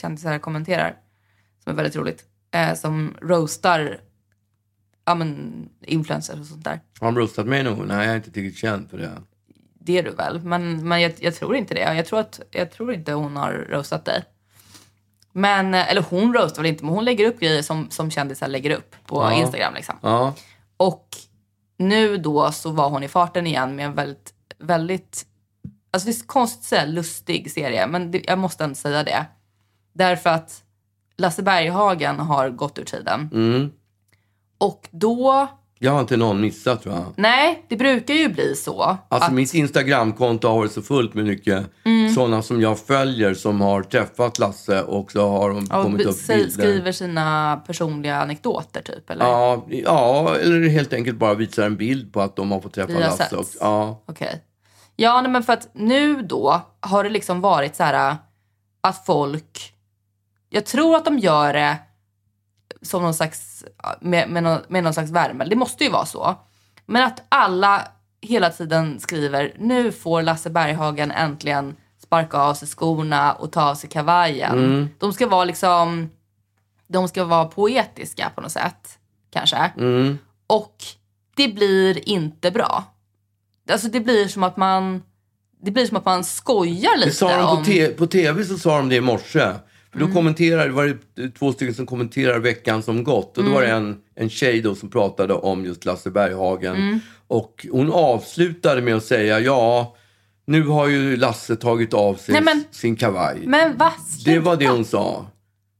kändisar kommenterar. Som är väldigt roligt. Eh, som roastar ja, men, influencers och sånt där. Har de roastat mig någon? Nej, jag är inte tillräckligt känd för det. Det är du väl? Men, men jag, jag tror inte det. Jag tror, att, jag tror inte hon har roastat dig. Men, eh, eller hon roastar väl inte, men hon lägger upp grejer som, som kändisar lägger upp på Ja. Instagram. Liksom. Ja. Och nu då så var hon i farten igen med en väldigt, väldigt, alltså det är konstigt att säga lustig serie, men det, jag måste ändå säga det. Därför att Lasse Berghagen har gått ur tiden. Mm. Och då, Jag har inte någon missat tror jag. nej, det brukar ju bli så. Alltså att, mitt Instagramkonto har varit så fullt med mycket Mm. sådana som jag följer som har träffat Lasse och så har de ja, kommit upp bilder. skriver sina personliga anekdoter typ, eller? Ja, ja, eller helt enkelt bara visar en bild på att de har fått träffa Vi har Lasse. Och, ja. Okej. Ja, nej, men för att nu då har det liksom varit så här att folk... Jag tror att de gör det som någon slags, med, med, någon, med någon slags värme. Det måste ju vara så. Men att alla hela tiden skriver nu får Lasse Berghagen äntligen sparka av sig skorna och ta av sig kavajen. De ska vara liksom... De ska vara poetiska på något sätt, kanske. Mm. Och det blir inte bra. Alltså det blir som att man, det blir som att man skojar lite Det sa de om... på, te- på tv så sa de det i morse. För Mm. då kommenterade, var det två stycken som kommenterar veckan som gått. Och då var det Mm. en, en tjej då som pratade om just Lasse Berghagen. Mm. Och hon avslutade med att säga, ja, nu har ju Lasse tagit av sig Nej, men- sin kavaj. Men vad? det var det hon sa.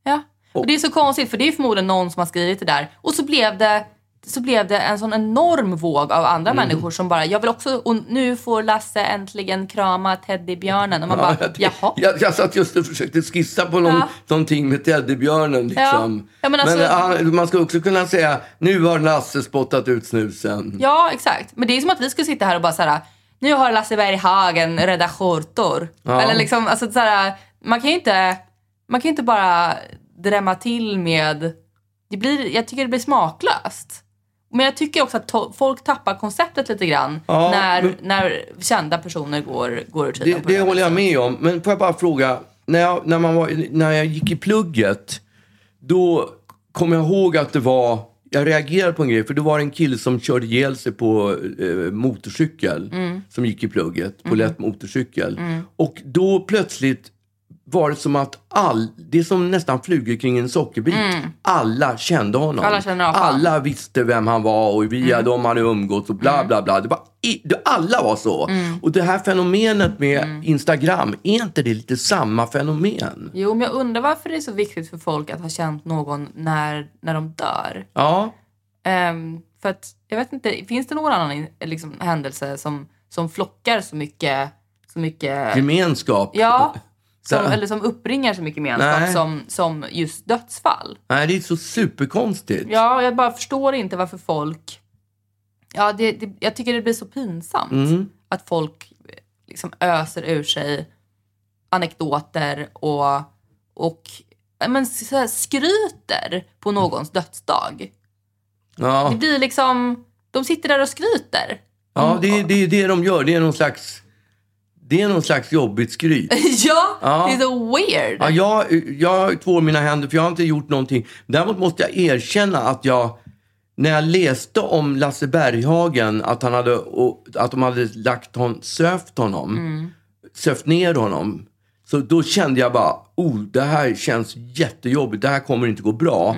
Ja. Och det är så konstigt för det är förmodligen någon som har skrivit det där. Och så blev det, så blev det en sån enorm våg av andra Mm. människor som bara, jag vill också, och nu får Lasse äntligen krama teddybjörnen. Och man bara, jag, jaha. jag, jag satt just och försökte skissa på någon, Ja. någonting med teddybjörnen. Liksom. Ja, men alltså- ah, man ska också kunna säga, nu har Lasse spottat ut snusen. Ja, exakt. Men det är som att vi skulle sitta här och bara så här, nu har Lasse Berghagen rädda skjortor. Ja. Eller liksom, alltså så här, man kan ju inte, man kan inte bara drämma till med, det blir, jag tycker det blir smaklöst. Men jag tycker också att folk tappar konceptet lite grann Ja, när, men- när kända personer går, går ur tiden. Det, det håller jag med om. Men får jag bara fråga, när jag, när, man var, när jag gick i plugget, då kom jag ihåg att det var, jag reagerade på en grej, för det var en kille som körde ihjäl sig på eh, motorcykel, som gick i plugget, på lätt motorcykel. Och då plötsligt var det som att all, det är som nästan flugor kring en sockerbit. Alla kände honom. Alla han. Alla visste vem han var och via dem hade umgåtts och bla bla bla. Det var, alla var så. Och det här fenomenet med Instagram, är inte det lite samma fenomen? Jo, men jag undrar varför det är så viktigt för folk att ha känt någon när, när de dör. Ja, Ehm, för att, jag vet inte, finns det någon annan liksom, händelse som, som flockar så mycket, så mycket gemenskap. ja, som, Så- eller som uppringar så mycket gemenskap Nej. som, som just dödsfall. Nej, det är så superkonstigt. Ja, jag bara förstår inte varför folk... Ja, det, det, jag tycker det blir så pinsamt Mm. att folk liksom öser ur sig anekdoter och, och ja, men, så här, skryter på någons dödsdag. Ja, Det blir liksom... De sitter där och skryter. ja det, är- det är det de gör. Det är någon slags, det är någon slags jobbigt skryt. ja, Ja. det är så weird. Ja, jag, jag tvår mina händer för jag har inte gjort någonting. Däremot måste jag erkänna att jag, när jag läste om Lasse Berghagen, att, han hade, att de hade lagt hon, sövt honom, sövt ner honom. Så då kände jag bara, oh, det här känns jättejobbigt, det här kommer inte gå bra.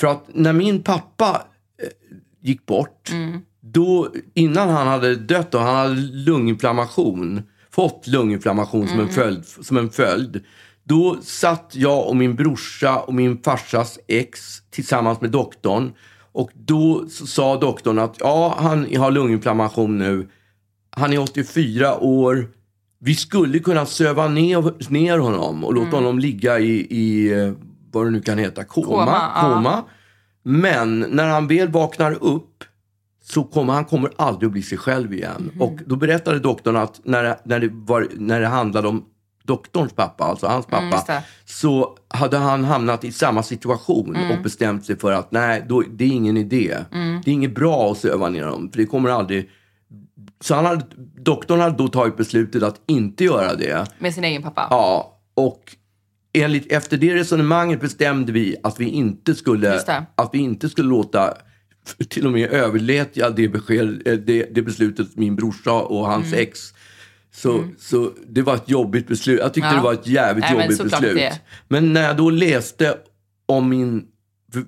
För att när min pappa eh, gick bort, då, innan han hade dött och han hade lunginflammation, fått lunginflammation som, en följd, som en följd. Då satt jag och min brorsa och min farsas ex tillsammans med doktorn. Och då sa doktorn att ja, han har lunginflammation nu. Han är 84 år. Vi skulle kunna söva ner, ner honom och låta honom ligga i, i eh, vad det nu kan heta, koma. Koma, ja. koma. Men när han väl vaknar upp så kommer han kommer aldrig att bli sig själv igen. Mhm. Och då berättade doktorn att när, det- när, det var, när det handlade om doktorns pappa, alltså hans pappa, Mm, just det. så hade han hamnat i samma situation Mm. och bestämt sig för att nej, då, det är ingen idé. Mm. Det är inget bra att söva ner dem, för det kommer aldrig... Så han hade, doktorn hade då tagit beslutet att inte göra det. Med sin egen pappa. Ja, och enligt, efter det resonemanget bestämde vi att vi inte skulle, att vi inte skulle låta till och med överlät jag det, besked, eh, det, det beslutet min brorsa och hans Mm. ex. Så, så det var ett jobbigt beslut. Jag tyckte Ja. det var ett jävligt Nej, men jobbigt såklart beslut. det. Men när jag då läste om min...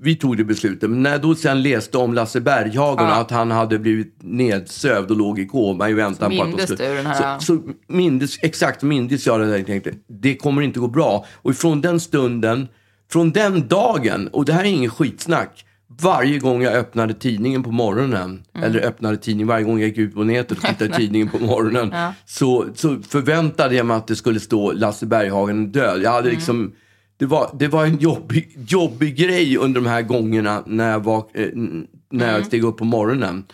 Vi tog det beslutet, men när jag då sen läste om Lasse Berghagen Ja. att han hade blivit nedsövd och låg i koma i väntan på att de skulle... den här- Så, så mindes, exakt mindes jag det där. Jag tänkte, det kommer inte gå bra. Och ifrån den stunden, från den dagen, och det här är ingen skitsnack. Varje gång jag öppnade tidningen på morgonen, Mm. eller öppnade tidningen, varje gång jag gick ut på nätet och tittade tidningen på morgonen, Ja. så, så förväntade jag mig att det skulle stå Lasse Berghagen död. Jag hade Mm. liksom, det, var, det var en jobbig, jobbig grej under de här gångerna när jag, var, eh, när Mm. jag steg upp på morgonen.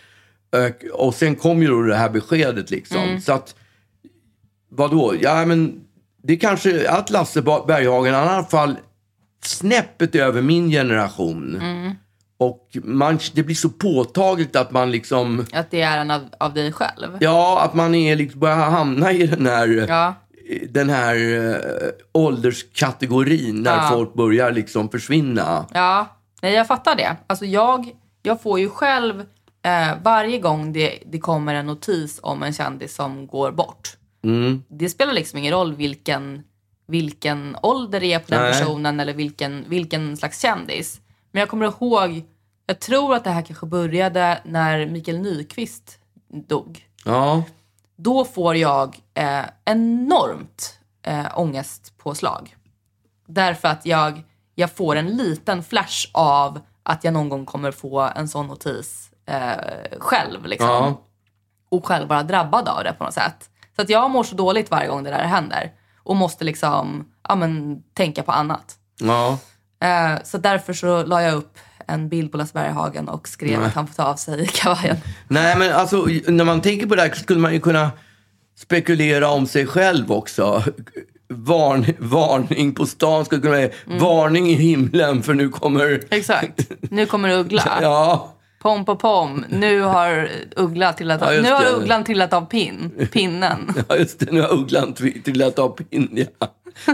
Och, och sen kom ju då det här beskedet liksom. Mm. Så att, vadå? Ja, men det är kanske att Lasse Berghagen, i alla fall snäppet över min generation. Och man, det blir så påtagligt att man liksom, Att det är en av, av dig själv. ja, att man är liksom, börjar hamna i den här, Ja. den här eh, ålderskategorin när Ja. folk börjar liksom försvinna. Ja, nej, jag fattar det. Alltså jag, jag får ju själv eh, varje gång det, det kommer en notis om en kändis som går bort. Mm. Det spelar liksom ingen roll vilken, vilken ålder det är på den Nej. personen eller vilken, vilken slags kändis. Men jag kommer ihåg, jag tror att det här kanske började när Mikael Nyqvist dog. Ja, Då får jag eh, enormt eh, ångestpåslag. Därför att jag, jag får en liten flash av att jag någon gång kommer få en sån notis eh, själv. Liksom. ja. Och själv vara drabbad av det på något sätt. Så att jag mår så dåligt varje gång det där händer. Och måste liksom ja, men, tänka på annat. ja. Eh, så därför så la jag upp en bild på Lasse Berghagen och skrev att han får ta av sig kavajen. Nej, men alltså när man tänker på det här skulle man ju kunna spekulera om sig själv också. Varn, varning på stan skulle kunna vara Mm. varning i himlen för nu kommer... Exakt. Nu kommer Uggla. Ja, Pom på pom. Nu har Uggla trillat av, Ja, nu har. Ugglan trillat av pin, pinnen. ja, just det. Nu har ugglan trillat av pinn. Ja.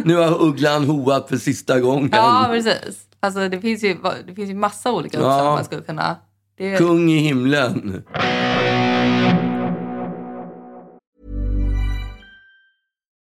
Nu har ugglan hoat för sista gången. Ja, precis. Alltså det finns ju, det finns ju massa olika uppslag Ja. man skulle kunna... Är, Kung i himlen.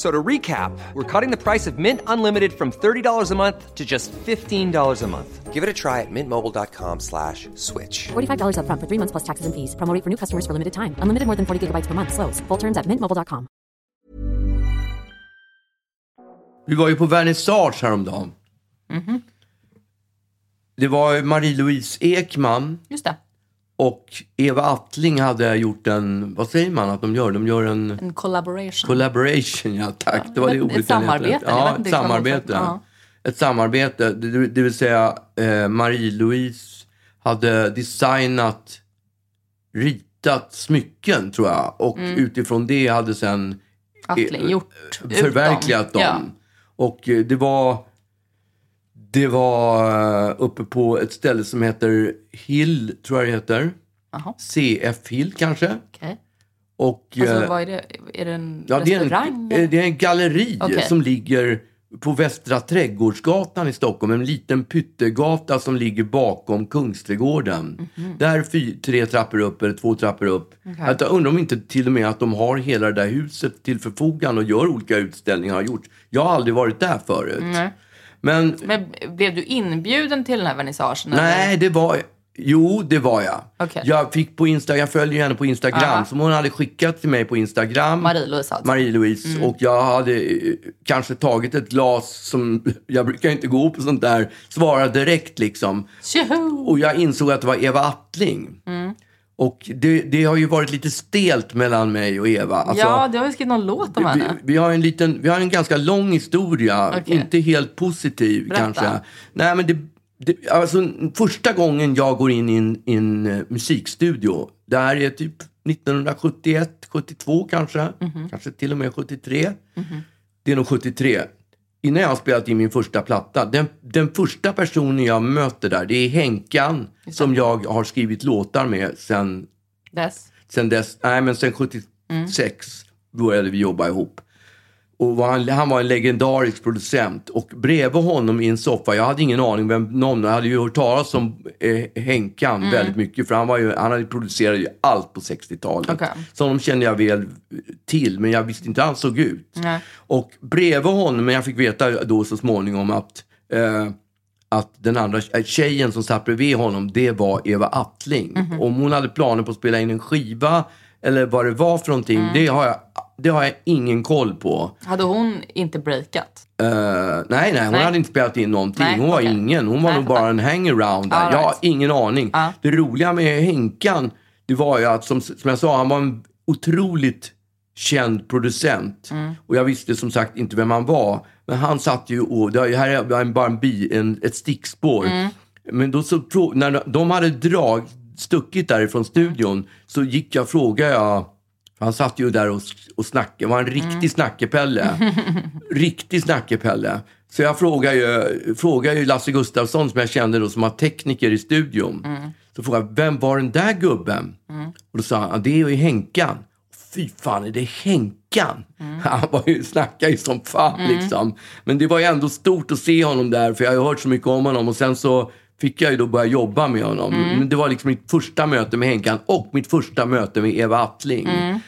F- So to recap, we're cutting the price of Mint Unlimited from $30 a month to just $15 a month. Give it a try at mintmobile.com slash switch. $45 upfront for three months plus taxes and fees. Promo rate for new customers for limited time. Unlimited more than 40 gigabytes per month. Slows. Full terms at mintmobile.com. Vi var ju på vernissage häromdagen. Mhm. Det var Marie-Louise Ekman just det. Och Eva Attling hade gjort en, vad säger man att de gör? De gör en En collaboration. collaboration, ja tack. Det var det ett ordet jag samarbete, Ja, ett samarbete. ja. Ett samarbete, det, det vill säga eh, Marie-Louise hade designat, ritat smycken tror jag. Och utifrån det hade sen Attling eh, gjort ut förverkligat dem. Ja. Och eh, det var, det var eh, uppe på ett ställe som heter Hill, tror jag det heter. Jaha. CF Hill kanske. Okej. Och, Alltså, eh, vad är det? Är det en Ja, det är, restaurang? en, eh, det är en galleri Okej. som ligger på Västra Trädgårdsgatan i Stockholm. En liten pyttegata som ligger bakom Kungsträdgården. Mhm. Där fy, tre trappor upp eller två trappor upp. Jag undrar om inte till och med att de har hela det där huset till förfogande och gör olika utställningar. Har gjort. Jag har aldrig varit där förut. Nej. Men Men blev du inbjuden till den här vernissagen? nej, eller? det var... Jo, det var jag. Okej. Jag fick på Insta, jag följer henne på Instagram, Ja. som hon hade skickat till mig på Instagram. Marie-Louise alltså. Marie-Louise. Och jag hade eh, kanske tagit ett glas som, jag brukar inte gå på sånt där, svara direkt liksom. Tjoho! Och jag insåg att det var Eva Attling. Mm. Och det, det har ju varit lite stelt mellan mig och Eva. Alltså, ja, du har ju skrivit någon låt om vi, henne. vi, har en liten, vi har en ganska lång historia, Okej. inte helt positiv Berätta. kanske. Nej, men det, det, alltså, första gången jag går in i en, en eh, musikstudio, det här är typ 1971, 72 kanske, Mhm. kanske till och med 73. Det är nog 73. Innan jag har spelat in min första platta, den, den första personen jag möter där, det är Henkan som jag har skrivit låtar med sen Dess. sen dess, nej men sen 76 började vi jobba ihop. Och var han, han var en legendarisk producent och bredvid honom i en soffa, jag hade ingen aning vem någon, jag hade ju hört talas om eh, Henkan väldigt mycket för han, var ju, han hade producerat ju allt på 60-talet. Okej. Så honom kände jag väl till men jag visste inte hur han såg ut. Nej. Och bredvid honom, men jag fick veta då så småningom att eh, att den andra äh, tjejen som satt bredvid honom, det var Eva Attling. Mhm. Om hon hade planer på att spela in en skiva eller vad det var för någonting, Mm. det, har jag, det har jag ingen koll på. Hade hon inte breakat? Eh, nej, nej, hon Nej. hade inte spelat in någonting. Nej, hon var okej. ingen. Hon var Nej, nog bara en hangaround där. All Jag har right. ingen aning. Ja. Det roliga med Henkan, det var ju att som, som jag sa, han var en otroligt känd producent. Mm. Och jag visste som sagt inte vem han var. Men han satt ju och, det här är bara en bi, en, ett stickspår. Mm. Men då så, när de hade drag, stuckit därifrån studion så gick jag och frågade jag han satt ju där och, och snackade. var en riktig Mm. snackepelle. riktig snackepelle. Så jag frågade ju, frågade ju Lasse Gustafsson som jag kände då som var tekniker i studion. Mm. Så frågade jag, vem var den där gubben? Och då sa han, "Ja, det är ju Henkan. Fy fan, är det Henkan? Mm. Han var ju, snackade ju som fan liksom. Men det var ju ändå stort att se honom där för jag har ju hört så mycket om honom. Och sen så fick jag ju då börja jobba med honom. Mm. Men det var liksom mitt första möte med Henkan och mitt första möte med Eva Attling. Mm.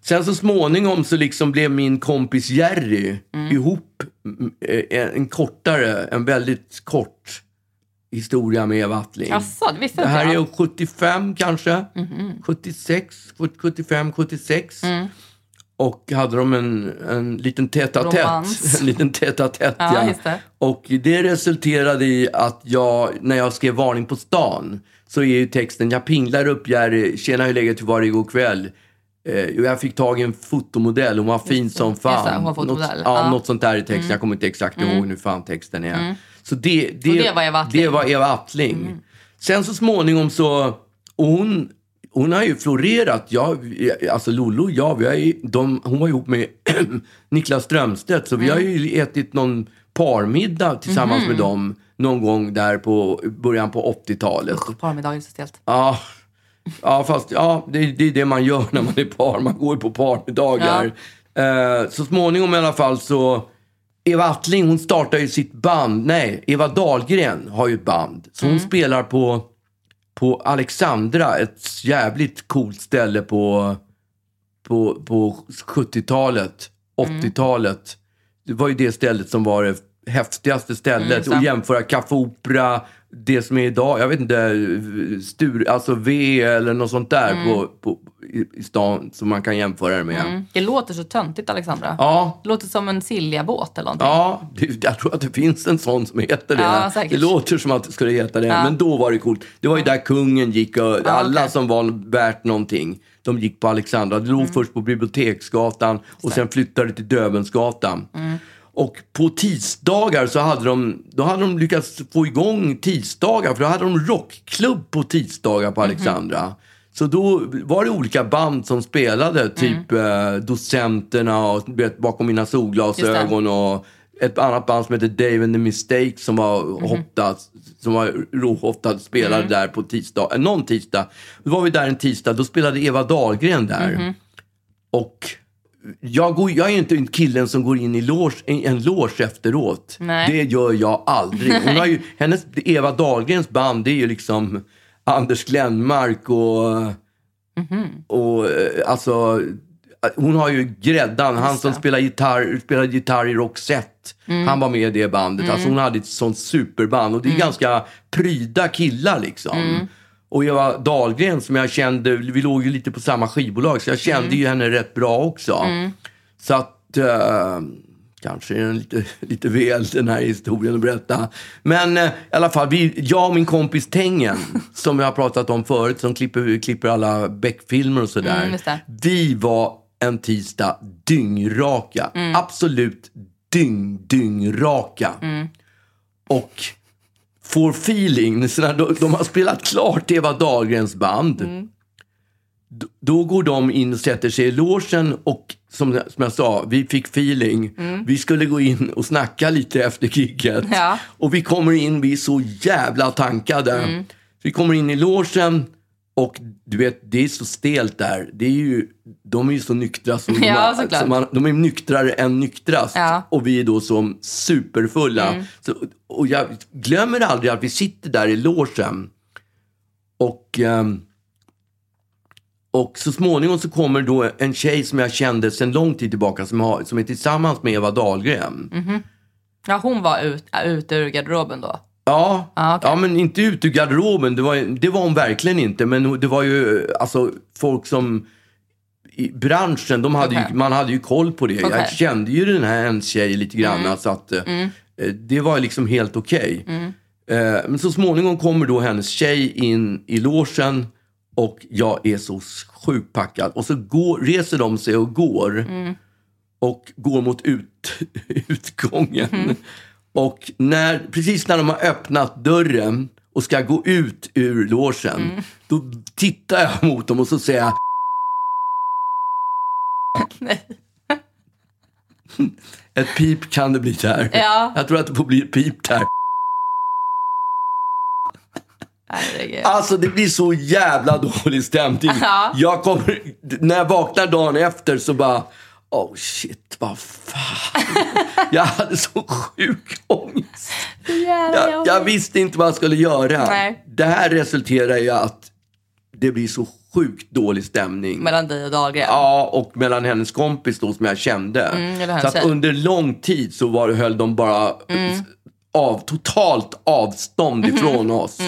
Sen så småningom så liksom blev min kompis Jerry Mm. ihop mm, eh, en kortare, en väldigt kort historia med Eva Attling. Jaså, det visste Det här jag. Mhm. är 75 kanske. 76, 75, 76. Mm. Och hade de en, en liten tätt-a-tätt. En liten tätt-a-tätt, Ja, ja. just det. Och det resulterade i att jag, när jag skrev Varning på stan, så är ju texten Jag pinglar upp Jerry, tjena hur läget, var det igår kväll? Eh, och jag fick tag i en fotomodell, hon var fin som Just det, fan. hon var fotomodell. Något, ja. Mm. något sånt där i texten, jag kommer inte exakt ihåg hur fan texten är. Så det, det, det var Eva Attling? Det var Eva Attling. Sen så småningom så, och hon, hon har ju florerat. Jag, alltså Lollo och jag, vi har ju, de, hon var ihop med Niklas Strömstedt. Så vi har ju ätit någon parmiddag tillsammans med dem någon gång där på början på 80-talet. Parmiddag är så stelt. Ja, ja fast ja, det, det är det man gör när man är par. Man går ju på parmiddagar. Eh, så småningom i alla fall så... Eva Attling hon startar ju sitt band. Nej, Eva Dahlgren har ju ett band. Så hon spelar på, på Alexandra, ett jävligt coolt ställe på, på, på 70-talet, 80-talet. Det var ju det stället som var det häftigaste stället. det. och jämföra Café Opera, det som är idag, jag vet inte, Stur, alltså V eller något sånt där på, på, i, i stan som man kan jämföra det med. Mm. Det låter så töntigt, Alexandra. Ja, Det låter som en Silja-båt eller någonting. Ja, det, jag tror att det finns en sån som heter det. Ja, säkert. det låter som att det skulle heta det, Ja. men då var det coolt. Det var ju där kungen gick och alla okej. som var värt någonting, de gick på Alexandra. Det låg Mm. först på Biblioteksgatan och sen flyttade det till Dövensgatan. Mm. Och på tisdagar så hade de, då hade de lyckats få igång tisdagar, för då hade de rockklubb på tisdagar Mhm. på Alexandra. Så då var det olika band som spelade, Mm. typ eh, Docenterna och vet, Bakom mina solglasögon och ett annat band som heter Dave and the Mistakes som var Mhm. hottat, som var råhottat, spelade Mm. där på tisdag, eh, någon tisdag. Då var vi där en tisdag, då spelade Eva Dahlgren där. Mhm. Och jag, går, jag är inte en killen som går in i loge, en, loge efteråt. Nej. Det gör jag aldrig. Hon har ju, hennes, Eva Dahlgrens band, det är ju liksom Anders Glenmark och... och eh, alltså, hon har ju gräddan. Han som spelar gitarr, spelar gitarr i Roxette. Han var med i det bandet. Alltså hon hade ett sånt superband. Och det är ganska pryda killar liksom. Och Eva Dahlgren som jag kände, vi låg ju lite på samma skivbolag så jag kände ju henne rätt bra också. Så att eh, kanske är den lite, lite väl den här historien att berätta. Men eh, i alla fall, vi, jag och min kompis Tengen som jag har pratat om förut som klipper, klipper alla Beck-filmer och sådär. Mm, vi var en tisdag dyngraka. Absolut dyng, dyngraka. Och får feeling, så när de, de har spelat klart Eva Dahlgrens band. D- Då går de in och sätter sig i logen och som, som jag sa, vi fick feeling. Vi skulle gå in och snacka lite efter gigget. Ja. Och vi kommer in, vi är så jävla tankade. Vi kommer in i logen och du vet, det är så stelt där. Det är ju, de är ju så nyktra som Ja, de, som man, de är nyktrare än nyktrast. Ja. Mm. Och vi är då som superfulla. Så, och jag glömmer aldrig att vi sitter där i logen. Och, ehm, och så småningom så kommer då en tjej som jag kände sedan lång tid tillbaka som, har, som är tillsammans med Eva Dahlgren. Mm. Ja, hon var ut, ute ur garderoben då. Ja, Ah, okej. ja, men inte ut ur garderoben. Det var, det var hon verkligen inte. Men det var ju alltså, folk som i branschen, de hade Okej. ju, man hade ju koll på det. Mm. Jag kände ju den här en tjej lite grann. Så att, eh, eh, det var liksom helt okej. Mm. Eh, men så småningom kommer då hennes tjej in i logen och jag är så sjukt packad. Och så går, reser de sig och går. Mm. Och går mot ut, utgången. Och när, precis när de har öppnat dörren och ska gå ut ur logen. Då tittar jag mot dem och så säger jag Nej. Ett pip kan det bli där. Ja. Jag tror att det får bli ett pip där. Herregud. Alltså det blir så jävla dålig stämning. Ja. Jag kommer, när jag vaknar dagen efter så bara, oh shit, vad fan. Jag hade så sjuk ångest. Jag, jag visste inte vad jag skulle göra. Nej. Det här resulterar i att det blir så sjukt dålig stämning. Mellan dig och Dahlgren. Ja, och mellan hennes kompis då som jag kände. Mm, så att. Mm. under lång tid så var, höll de bara av, totalt avstånd ifrån oss.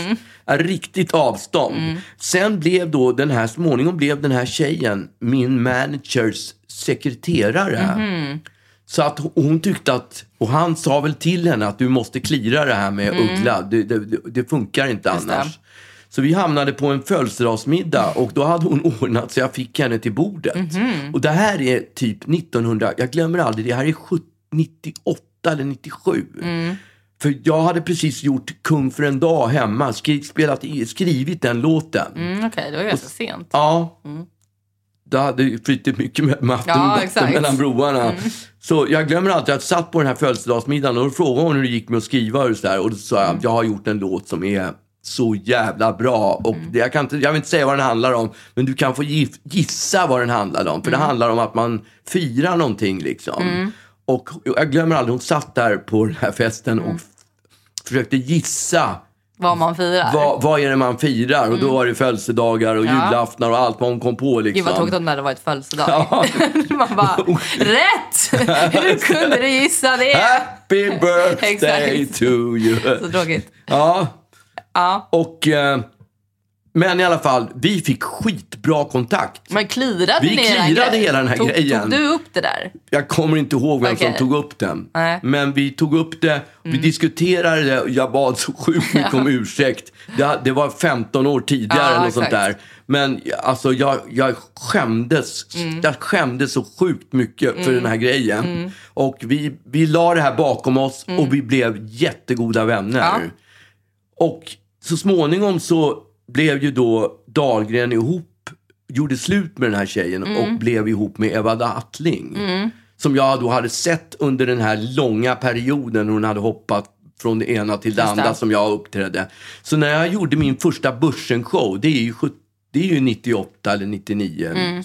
Riktigt avstånd. Mm. Sen blev då den här, småningom blev den här tjejen min managers sekreterare. Mhm. Så att hon- tyckte att, och han sa väl till henne att du måste klira det här med Uggla. Det, det, det, det funkar inte Mm. Just det. annars. Så vi hamnade på en födelsedagsmiddag och då hade hon ordnat så jag fick henne till bordet. Mhm. Och det här är typ 1900, jag glömmer aldrig, det här är 70, 98 eller 97. Mm. För jag hade precis gjort Kung för en dag hemma, skri, spelat, skrivit den låten. Mm, Okej, det var ganska sent. Ja. Det hade ju flyttat mycket med med Ja. Mm. mellan broarna. Så jag glömmer alltid att jag satt på den här födelsedagsmiddagen och då frågade hon hur det gick med att skriva och så där. Och då sa jag, jag har gjort en låt som är så jävla bra. Och det, jag, kan inte, jag vill inte säga vad den handlar om, men du kan få gissa vad den handlar om. För det handlar om att man firar någonting liksom. Och jag glömmer aldrig, hon satt där på den här festen och f- försökte gissa Vad man firar. vad, vad är det man firar? Och då var det födelsedagar och Mm. Julaftnar och allt vad hon kom på. Liksom. Gud vad tråkigt om det hade varit födelsedag. Ja. man bara, rätt! Hur kunde du gissa det? Happy birthday Exakt. to you. Så tråkigt. Ja, Ja. och... Eh, men i alla fall, vi fick skitbra kontakt. Men klirade Vi klirade hela den här tog, grejen. Tog du upp det där? Jag kommer inte ihåg vem som Okej. tog upp den. Nej. Mm. Men vi tog upp det, vi diskuterade det och jag bad så sjukt mycket om ursäkt. Det, det var 15 år tidigare Ja, eller sånt där. Men alltså jag, jag skämdes. Mm. Jag skämdes så sjukt mycket för den här grejen. Och vi, vi la det här bakom oss och vi blev jättegoda vänner. Mm. Ja. Och så småningom så blev ju då Dahlgren ihop, gjorde slut med den här tjejen Mm. och blev ihop med Eva Attling. Som jag då hade sett under den här långa perioden när hon hade hoppat från det ena till det Just andra det. som jag uppträdde. Så när jag gjorde min första Börsen-show, det är ju, det är ju 98 eller 99. Mm.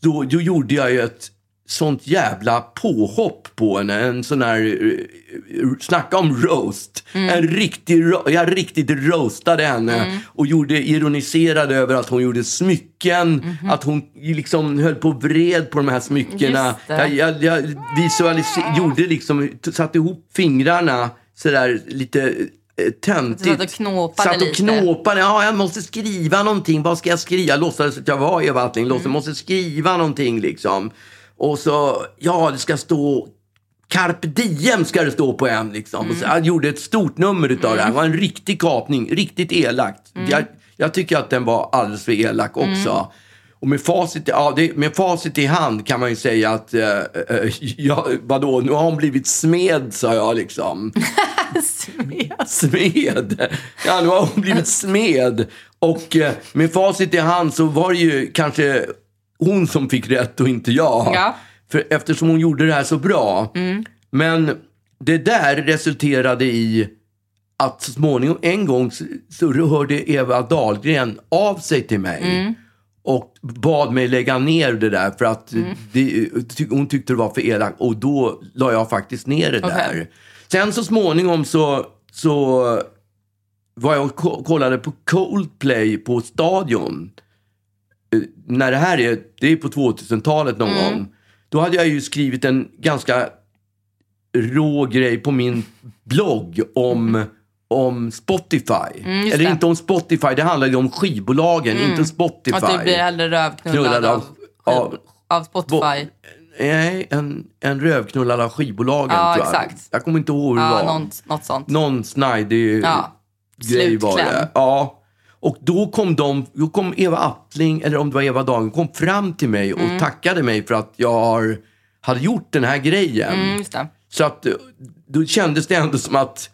Då, då gjorde jag ju ett sånt jävla påhopp på henne. En sån här, eh, snacka om roast. Mm. En riktig, jag riktigt roastade henne och gjorde, ironiserade över att hon gjorde smycken, att hon liksom höll på vred på de här smyckena. Jag, jag, jag visualiserade, gjorde liksom, satte ihop fingrarna sådär lite eh, töntigt. Satt och knåpade Satt och lite. knåpade. Ja, jag måste skriva någonting. Vad ska jag skriva? Jag låtsades att jag var Eva Attling. Mm. Jag måste skriva någonting liksom. Och så, ja, det ska stå Carpe diem ska det stå på en. Liksom. Och så, Mm. jag gjorde ett stort nummer utav det här. Det var en riktig kapning, riktigt elakt. Mm. Jag, jag tycker att den var alldeles för elak också. Och med facit, ja, det, med facit i hand kan man ju säga att, eh, eh, ja, vadå, nu har hon blivit smed, sa jag liksom. Smed. Smed. Ja, nu har hon blivit smed. Och eh, med facit i hand så var det ju kanske hon som fick rätt och inte jag. Ja. För eftersom hon gjorde det här så bra. Men det där resulterade i att så småningom en gång så, hörde Eva Dahlgren av sig till mig. Och bad mig lägga ner det där för att det, ty, hon tyckte det var för elakt. Och då la jag faktiskt ner det där. Sen så småningom så, så var jag och ko- kollade på Coldplay på Stadion. Eh, När det här är, det är på 2000-talet någon gång. Då hade jag ju skrivit en ganska rå grej på min blogg om, om Spotify. just Eller det. inte om Spotify, det handlade ju om skivbolagen, inte Spotify. Att du blir hellre rövknullad Knullad av, av- av, Spotify. Nej, en, en rövknullad av skivbolagen Ja, tror jag. exakt. Jag kommer inte ihåg hur det Ja, var. något, något sånt. Någon snajdig Ja. grej var det. Ja. Och då kom, de, då kom Eva Attling, eller om det var Eva Dagen, kom fram till mig och Mm. tackade mig för att jag har, hade gjort den här grejen. Mm. Så att eh, då kändes det ändå som att,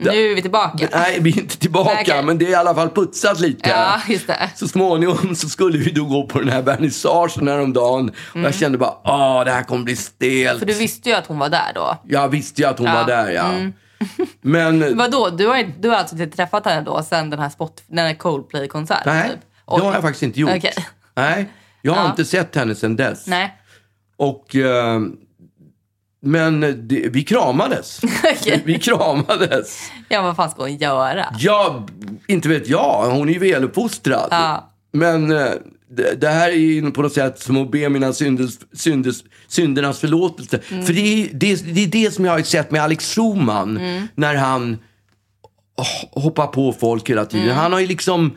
Nu är vi tillbaka. nej vi är inte tillbaka, okej. men det är i alla fall putsat lite. Ja, just det. Så småningom så skulle vi då gå på den här vernissagen häromdagen. Och jag kände bara, ah det här kommer bli stelt. Mm. För du visste ju att hon var där då. Jag visste ju att hon Ja, var där ja. mm. Men Vadå? Du har, du har alltså inte träffat henne då sen den här, spot, den här Coldplay-konserten? nej, Typ. det har jag faktiskt inte gjort. Okej. Nej, jag har Ja. inte sett henne sedan dess. Nej. Och, eh, men det, vi kramades. Okej. Vi kramades. Ja, vad fan ska hon göra? Ja, inte vet jag. Hon är ju väluppfostrad. Ja. Men eh, det, det här är ju på något sätt som att be mina synders, synders, syndernas förlåtelse. Mm. För det är det, det är det som jag har sett med Alex Schulman. Mm. När han oh, hoppar på folk hela tiden. Mm. Han har ju liksom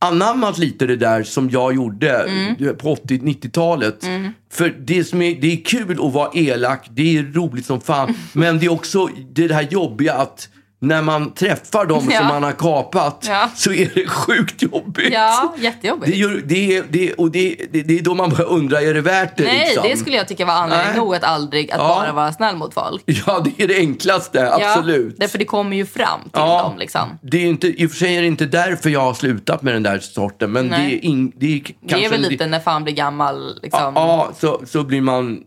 anammat lite det där som jag gjorde Mm. på 80-90-talet. För det, som är, det är kul att vara elak, det är roligt som fan. Men det är också det här jobbiga att när man träffar dem Ja. som man har kapat Ja. så är det sjukt jobbigt. Ja, jättejobbigt. Det, gör, det, är- det, och det, det, det är då man börjar undra, är det värt det? Nej, liksom? det skulle jag tycka var anledning nog att aldrig att Ja. bara vara snäll mot folk. Ja, det är det enklaste, absolut. Ja, därför det kommer ju fram till dem liksom. Det är inte, I och för sig är det inte därför jag har slutat med den där sorten, men det är, in, det är Det kanske... är väl lite när fan blir gammal liksom. Ja, så, så blir man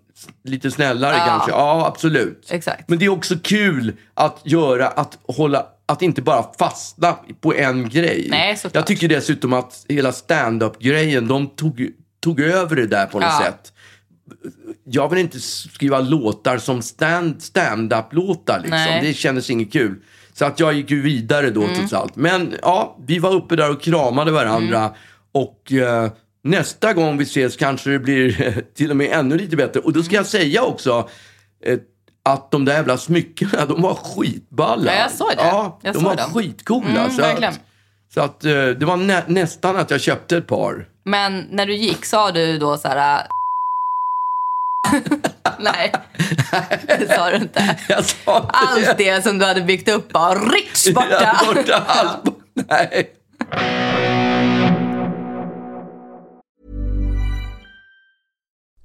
lite snällare Ja. kanske. Ja, absolut. Exakt. Men det är också kul att göra, att hålla, att inte bara fastna på en grej. Nej, såklart. Jag tycker dessutom att hela stand-up-grejen, de tog, tog över det där på något Ja. sätt. Jag vill inte skriva låtar som stand, stand-up-låtar. Liksom. Nej. Mm. Det kändes inget kul. Så att jag gick ju vidare då trots allt. Men ja, vi var uppe där och kramade varandra. Mm. Och eh, nästa gång vi ses kanske det blir till och med ännu lite bättre. Och då ska jag säga också eh, att de där jävla smyckena, de var skitballa. Ja, jag såg det. Ja, Jag de var dem. skitcoola. Mm, så verkligen. att, så att eh, det var nä nästan att jag köpte ett par. Men när du gick sa du då så här... äh, Nej, det sa du inte. Jag sa inte Allt det som du hade byggt upp bara rycks borta. Borta allt. Nej.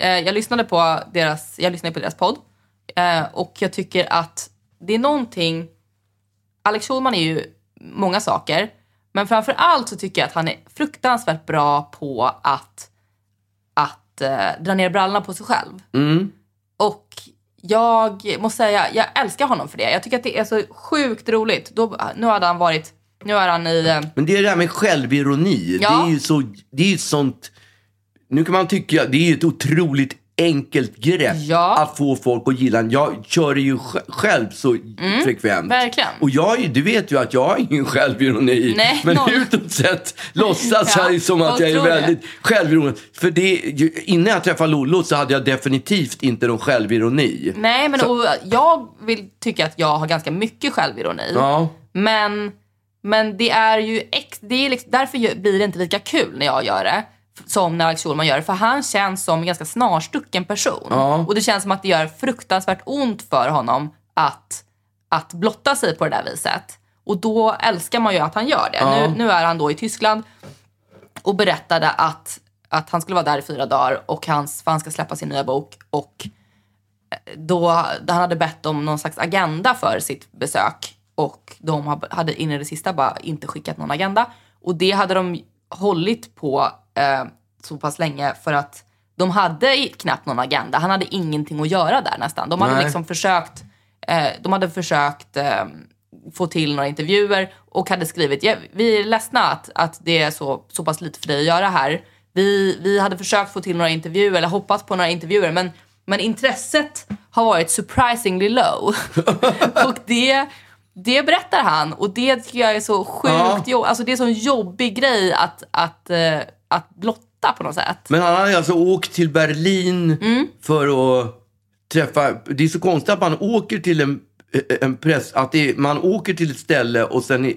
Eh, jag, lyssnade på deras, jag lyssnade på deras podd. Eh, och jag tycker att det är någonting... Alex Schulman är ju många saker. Men framför allt så tycker jag att han är fruktansvärt bra på att, att eh, dra ner brallorna på sig själv. Och jag måste säga, jag älskar honom för det. Jag tycker att det är så sjukt roligt. Då, nu hade han varit, nu är han i... Men det är det här med självironi. Ja. Det är ju så, det är ju sånt, nu kan man tycka, det är ett otroligt enkelt grepp Ja. att få folk att gilla. Jag kör det ju sj- själv så frekvent. Mm, verkligen. Och jag, du vet ju att jag har ingen självironi. Nej, men noll. utåt sett låtsas Ja, jag som att jag är väldigt självironisk. För det, innan jag träffade Lollo så hade jag definitivt inte någon självironi. Nej, men Så- och jag vill tycka att jag har ganska mycket självironi. Ja. Men, men det är ju ex, det är liksom, därför blir det inte lika kul när jag gör det som när Alex Schulman gör det. För han känns som en ganska snarstucken person. Ja. Och det känns som att det gör fruktansvärt ont för honom att, att blotta sig på det där viset. Och då älskar man ju att han gör det. Ja. Nu, nu är han då i Tyskland och berättade att, att han skulle vara där i fyra dagar och hans, för han ska släppa sin nya bok. Och då han hade bett om någon slags agenda för sitt besök och de ha- hade in i det sista bara inte skickat någon agenda. Och det hade de hållit på eh, så pass länge för att de hade knappt någon agenda. Han hade ingenting att göra där nästan. De hade Nej. liksom försökt, eh, de hade försökt eh, få till några intervjuer och hade skrivit ja, vi är ledsna att, att det är så, så pass lite för dig att göra här. Vi, vi hade försökt få till några intervjuer eller hoppats på några intervjuer men, men intresset har varit surprisingly low. och det, det berättar han och det tycker jag är så sjukt Ja. jobb, alltså det är en jobbig grej att, att, eh, att blotta på något sätt. Men han hade alltså åkt till Berlin Mm. för att träffa... Det är så konstigt att man åker till en, en press... Att det, man åker till ett ställe och sen är,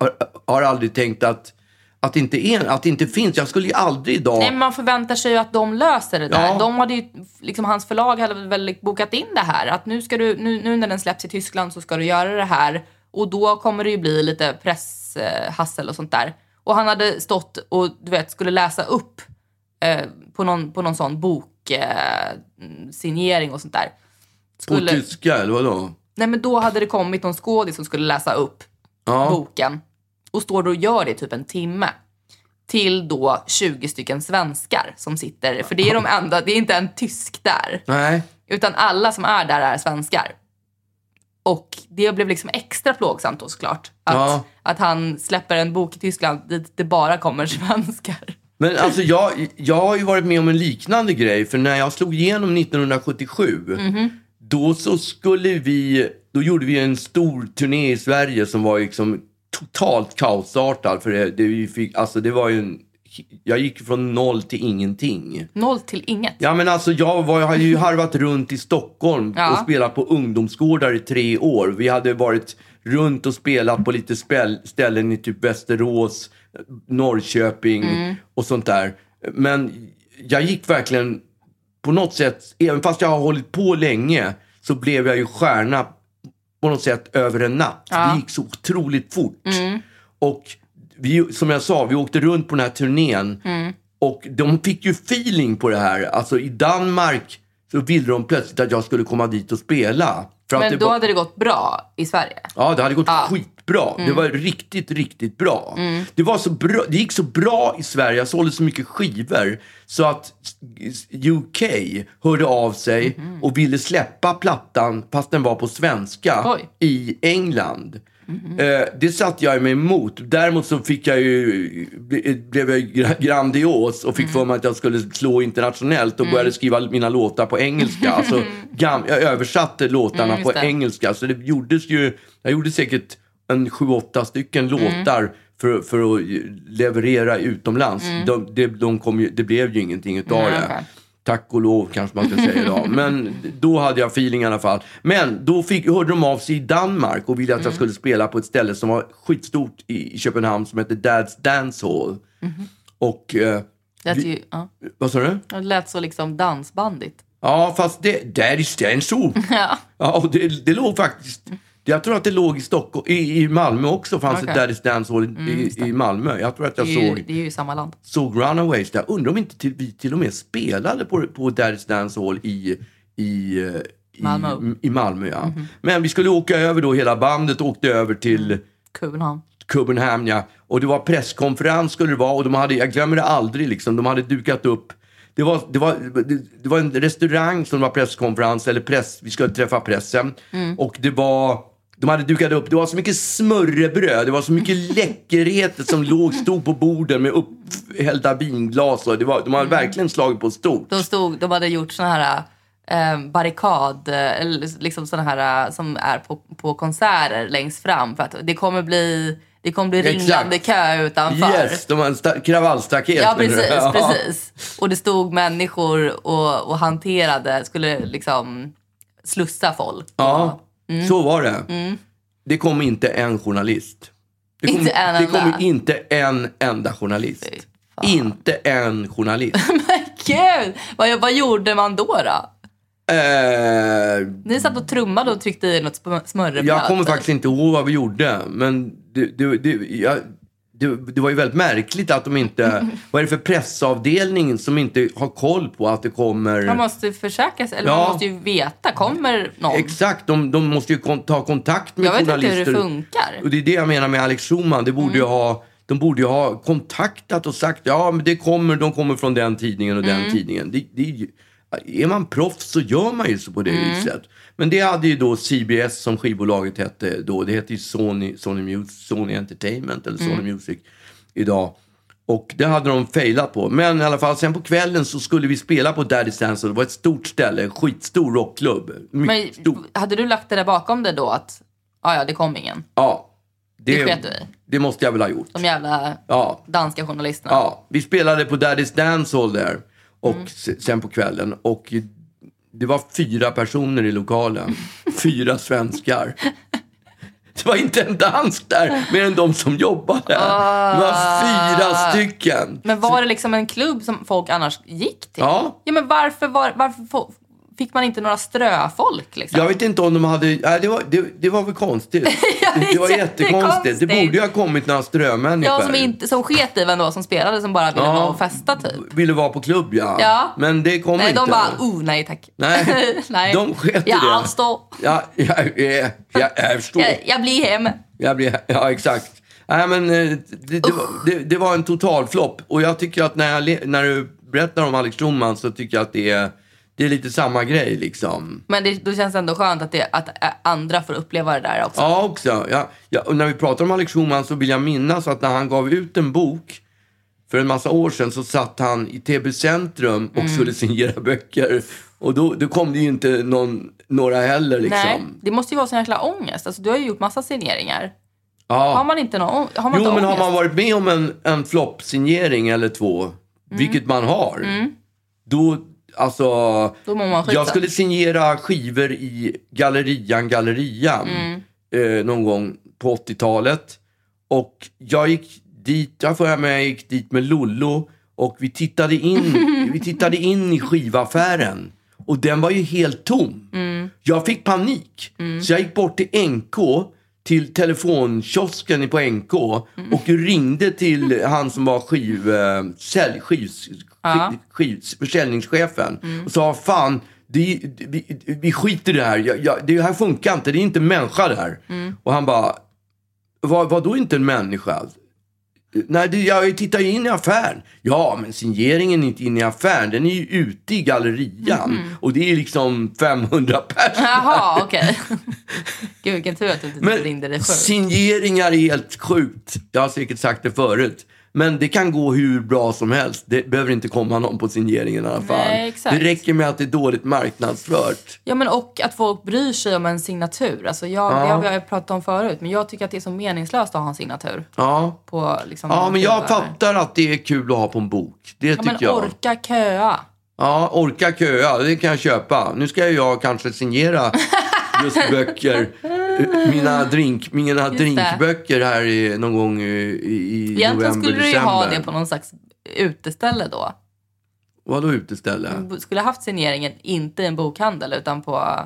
har, har aldrig tänkt att, att, det inte är, att inte finns. Jag skulle ju aldrig idag... Nej, men man förväntar sig ju att de löser det där. Ja. De hade ju, liksom, hans förlag hade väl bokat in det här. Att nu, ska du, nu, nu när den släpps i Tyskland så ska du göra det här. Och då kommer det ju bli lite presshassel och sånt där. Och han hade stått och du vet, skulle läsa upp eh, på, någon, på någon sån boksignering eh, och sånt där. på Skulle, tyska, eller vadå? nej men då hade det kommit någon skådis som skulle läsa upp Ja. boken och står och gör det i typ en timme. Till då 20 stycken svenskar som sitter, för det är de enda, det är inte en tysk där. Nej. Utan alla som är där är svenskar. Och det blev liksom extra plågsamt då såklart. Att, Ja. att han släpper en bok i Tyskland dit det bara kommer svenskar. Men alltså jag, jag har ju varit med om en liknande grej. För när jag slog igenom 1977, Mhm. då så skulle vi, då gjorde vi en stor turné i Sverige som var liksom totalt kaosartad. För det, det, vi fick, alltså det var ju en, jag gick från noll till ingenting. Noll till inget. Ja men alltså jag, var, jag hade ju harvat runt i Stockholm Ja. och spelat på ungdomsgårdar i tre år. Vi hade varit runt och spelat på lite spel, ställen i typ Västerås, Norrköping Mm. och sånt där. Men jag gick verkligen på något sätt, även fast jag har hållit på länge, så blev jag ju stjärna på något sätt över en natt. Ja. Mm. Det gick så otroligt fort. Och vi, som jag sa, vi åkte runt på den här turnén. Mm. Och de fick ju feeling på det här. Alltså i Danmark så ville de plötsligt att jag skulle komma dit och spela. Men då var, hade det gått bra i Sverige. Ja, det hade gått. Mm. skitbra. Det var riktigt, riktigt bra. Det, var så bra. det gick så bra i Sverige, jag sålde så mycket skivor, så att UK hörde av sig Mhm. och ville släppa plattan, fast den var på svenska, Oj. I England. Eh, det satte jag mig emot. Däremot så fick jag ju, ble- blev jag gra- grandios och fick Mm. för mig att jag skulle slå internationellt och började skriva mina låtar på engelska. Alltså, gam, jag översatte låtarna Mm, på det. engelska. Så det gjordes ju, jag gjorde säkert en sju, åtta stycken Mm. låtar för, för att leverera utomlands. De, de, de kom ju, det blev ju ingenting utav Mm, det. Tack och lov kanske man ska säga idag. Men då hade jag feeling i alla fall. Men då fick, hörde de av sig i Danmark och ville att Mm. jag skulle spela på ett ställe som var skitstort i, Köpenhamn som heter Dad's Dance Hall. Och, eh, lät, Vi- ju, ja. vad sa du? det lät så liksom dansbandigt. Ja, fast det, Daddy's Dance Hall. Ja. Ja, och det, det låg faktiskt... Jag tror att det låg i Stockholm, i, i Malmö också fanns Okej. ett Daddy's Dance Hall i, i Malmö. Jag tror att jag Det, ju, såg, det är ju i samma land. såg Runaways där. Undrar om inte till, vi till och med spelade på, på Daddy's Dance Hall i, i, i Malmö. Mhm. I Malmö ja. Men vi skulle åka över då, hela bandet åkte över till Köpenhamn. Köpenhamn ja. Och det var presskonferens skulle det vara och de hade, jag glömmer det aldrig liksom, de hade dukat upp det var, det, var, det, var en restaurang som var presskonferens, eller press, vi skulle träffa pressen. Och det var, de hade dukat upp, det var så mycket smörrebröd, det var så mycket läckerheter som låg, stod på borden med upphällda vinglas. Och det var, de hade verkligen slagit på stort. De, stod, de hade gjort såna här eh, barrikad, eh, liksom såna här eh, som är på, på konserter längst fram. För att det kommer bli, det kommer bli Exakt. ringlande kö utanför. Yes, de hade en sta- kravallstaket. Ja, precis, Ja. precis. Och det stod människor och, och hanterade, skulle liksom slussa folk. Ja, Mm. så var det. Det kom inte en journalist. Det kom, Inte en det kom enda. inte en enda journalist. Inte en journalist. Men gud! Vad, vad gjorde man då? då? eh, Ni satt och trummade och tryckte i något sm- smörrebröd. jag kommer faktiskt inte ihåg vad vi gjorde. Men det, det, det, jag, det, det var ju väldigt märkligt att de inte... Vad är det för pressavdelning som inte har koll på att det kommer... Man måste försäkra sig, eller Ja. man måste ju veta. Kommer någon? Exakt, de, de måste ju kon- ta kontakt med Jag vet inte journalister. hur det funkar. Mm. Och det är det jag menar med Alex Schulman. Det borde ju ha, de borde ju ha kontaktat och sagt ja men det kommer, de kommer från den tidningen och Mm. den tidningen. Det, det, är man proffs så gör man ju så på det Mm. viset. Men det hade ju då CBS som skivbolaget hette då. Det hette ju Sony, Sony, Mus- Sony Entertainment eller Mm. Sony Music idag. Och det hade de failat på. Men i alla fall, sen på kvällen så skulle vi spela på Daddy's Dance. och Det var ett stort ställe, en skitstor rockklubb. Men stor. hade du lagt det där bakom dig då att ah, ja, det kom ingen? Ja. Det sket du i? Det måste jag väl ha gjort. De jävla Ja. danska journalisterna. Ja, vi spelade på Daddy's Dance Hall där. Och Mm. se- sen på kvällen. Och det var fyra personer i lokalen. fyra svenskar. Det var inte en dansk där, mer än de som jobbade. Det var fyra stycken. Men var det liksom en klubb som folk annars gick till? Ja. Ja, men varför, var, varför fick man inte några ströfolk? Liksom? Jag vet inte om de hade... Nej, det, var, det, det var väl konstigt. Det det var jättekonstigt. Det borde ju ha kommit några strömänniskor. Ja, som, inte, som sket i vem det var som spelade, som bara ville Ja. vara och festa typ. Ville vara på klubb, ja. Ja. Men det kom Nej, inte. de bara, oh nej tack. Nej, nej. de sket i jag det. avstår. Ja, jag, jag, jag, jag. Jag, jag blir hem. Jag blir, ja, exakt. Nej, men eh, det, det, var, det, det var en total flopp. Och jag tycker att när, jag, när du berättar om Alex Schulman så tycker jag att det är, det är lite samma grej liksom. Men det, då känns det ändå skönt att, det, att andra får uppleva det där också. Ja, också. Ja, ja, och när vi pratar om Alex Schulman så vill jag minnas att när han gav ut en bok för en massa år sedan så satt han i TB Centrum och Mm. skulle signera böcker. Och då, då kom det ju inte någon, några heller liksom. Nej, det måste ju vara sån jäkla ångest. Alltså, du har ju gjort massa signeringar. Ja. Har man inte någon har man Jo, men har man varit med om en, en floppsignering eller två, Mm. vilket man har, då, alltså, jag skulle signera skivor i Gallerian Gallerian Mm. eh, någon gång på 80-talet. Och jag gick dit, jag får med jag gick dit med Lollo och vi tittade in, vi tittade in i skivaffären. Och den var ju helt tom. Mm. Jag fick panik. Så jag gick bort till NK, till telefonkiosken på NK Mm. och ringde till han som var skiv, eh, sälj, skiv, Ja. skiv, försäljningschefen och sa fan det, vi, vi skiter i det här. Jag, jag, det här funkar inte. Det är inte en människa där. Och han bara, vad, vad då inte en människa? Nej, jag tittar ju in i affären. Ja, men signeringen är inte inne i affären. Den är ju ute i gallerian. Och det är liksom 500 personer. Jaha, okej. Gud, vilken tur att du inte ringde dig förr. signeringar är helt sjukt. Jag har säkert sagt det förut. Men det kan gå hur bra som helst. Det behöver inte komma någon på signeringen i alla fall. Nej. Det räcker med att det är dåligt marknadsfört. Ja, men och att folk bryr sig om en signatur. Alltså jag, Det har vi pratat om förut, men jag tycker att det är så meningslöst att ha en signatur. Ja, På, liksom, ja men jag fattar att det är kul att ha på en bok. Det Ja, tycker men jag. orka köa. Ja, orka köa, det kan jag köpa. Nu ska jag kanske signera just böcker. Mina, drink, mina drinkböcker här i, någon gång i, i Egentligen november, skulle du ju december. ha det på någon slags uteställe då. Vadå uteställe? Du skulle haft signeringen inte i en bokhandel utan på,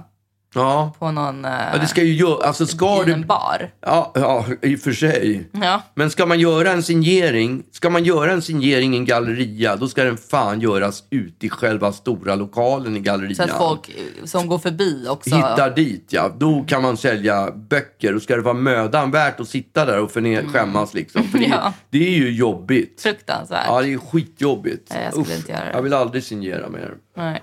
Ja. på någon eh, ja, det ska ju göra... Alltså ska i en du... bar. Ja, ja, i och för sig. Ja. Men ska man göra en signering, ska man göra en signering i en galleria, då ska den fan göras ute i själva stora lokalen i gallerian. Så att folk eh, som går förbi också... Hittar dit ja, då kan man sälja böcker. Då ska det vara mödan värt att sitta där och förne- skämmas liksom. För det, Mm. Ja. det är ju jobbigt. Fruktansvärt. Ja, det är skitjobbigt. Nej, jag skulle inte göra det. Jag vill aldrig signera mer. Nej.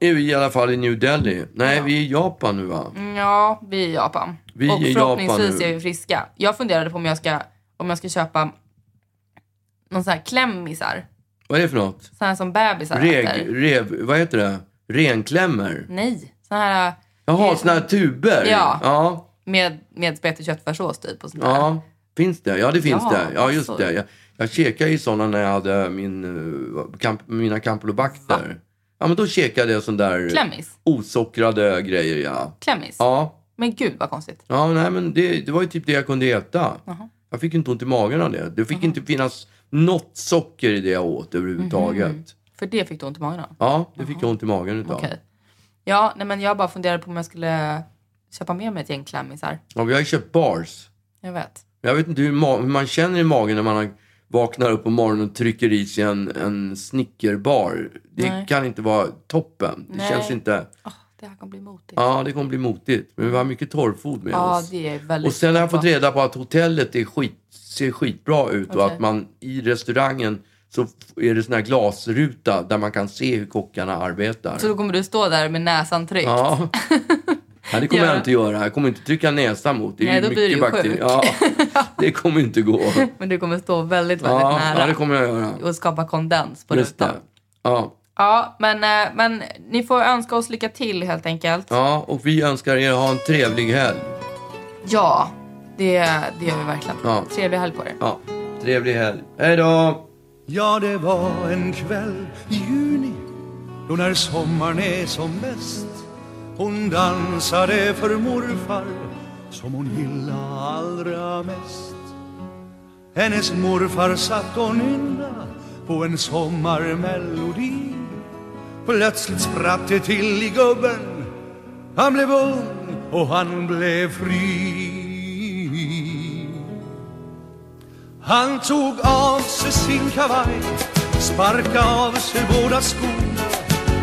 Är vi i alla fall i New Delhi? Nej, vi är i Japan nu va? Ja, vi är i Japan. Vi och är i förhoppningsvis Japan nu. är vi friska. Jag funderade på om jag ska, om jag ska köpa någon sån här klämmisar. Vad är det för något? Sån här som bebisar Reg, äter. rev, vad heter det? Renklämmer? Nej, sån här Jaha, såna här tuber? Ja. Ja, med, med spett och köttfärssås typ. Och sånt där. Finns det? Ja, det finns Ja, det. Ja, just alltså. det. Jag, jag käkade ju såna när jag hade min, uh, kamp, mina campylobacter. Ja, men då käkade jag sån där Klämmis. osockrade grejer, ja. Klämmis. Ja, Men gud vad konstigt. ja nej, men det, det var ju typ det jag kunde äta. Jag fick inte ont i magen av det. Det fick inte finnas något socker i det jag åt överhuvudtaget. För det fick du ont i magen av? Ja, det fick jag ont i magen utav. Okej. Ja, nej men jag bara funderade på om jag skulle köpa med mig ett gäng klämmisar. Ja, vi har ju köpt bars. Jag vet. Jag vet inte hur, ma- hur man känner i magen när man vaknar upp på morgonen och trycker i sig en, en snickerbar. Det Nej. kan inte vara toppen. Det Nej. känns inte... Åh, det här kommer bli motigt. Ja, det kommer bli motigt. Men vi har mycket torrfod med Ja, oss. det är väldigt Och sen har jag fått reda på att hotellet är skit, ser skitbra ut och Okej. att man i restaurangen så är det sån här glasruta där man kan se hur kockarna arbetar. Så då kommer du stå där med näsan tryckt? Ja. ja, det kommer jag Ja. inte göra. Jag kommer inte trycka näsan mot. Det är Nej, då blir mycket du ju bakterier. sjuk. Ja, det kommer inte gå. Men du kommer stå väldigt, väldigt Ja, nära. ja, det kommer jag göra. Och skapa kondens på Just det. rutan. Ja. Ja, men, eh, men ni får önska oss lycka till helt enkelt. ja, och vi önskar er ha en trevlig helg. Ja, det, det gör vi verkligen. Ja. Trevlig helg på er. Ja, trevlig helg. Hej då! Ja, det var en kväll i juni då när sommaren är som bäst. Hon dansade för morfar som hon gillade allra mest. Hennes morfar satt och nynna på en sommarmelodi. Plötsligt spratt det till i gubben. Han blev ung och han blev fri. Han tog av sig sin kavaj, sparka' av sig båda skorna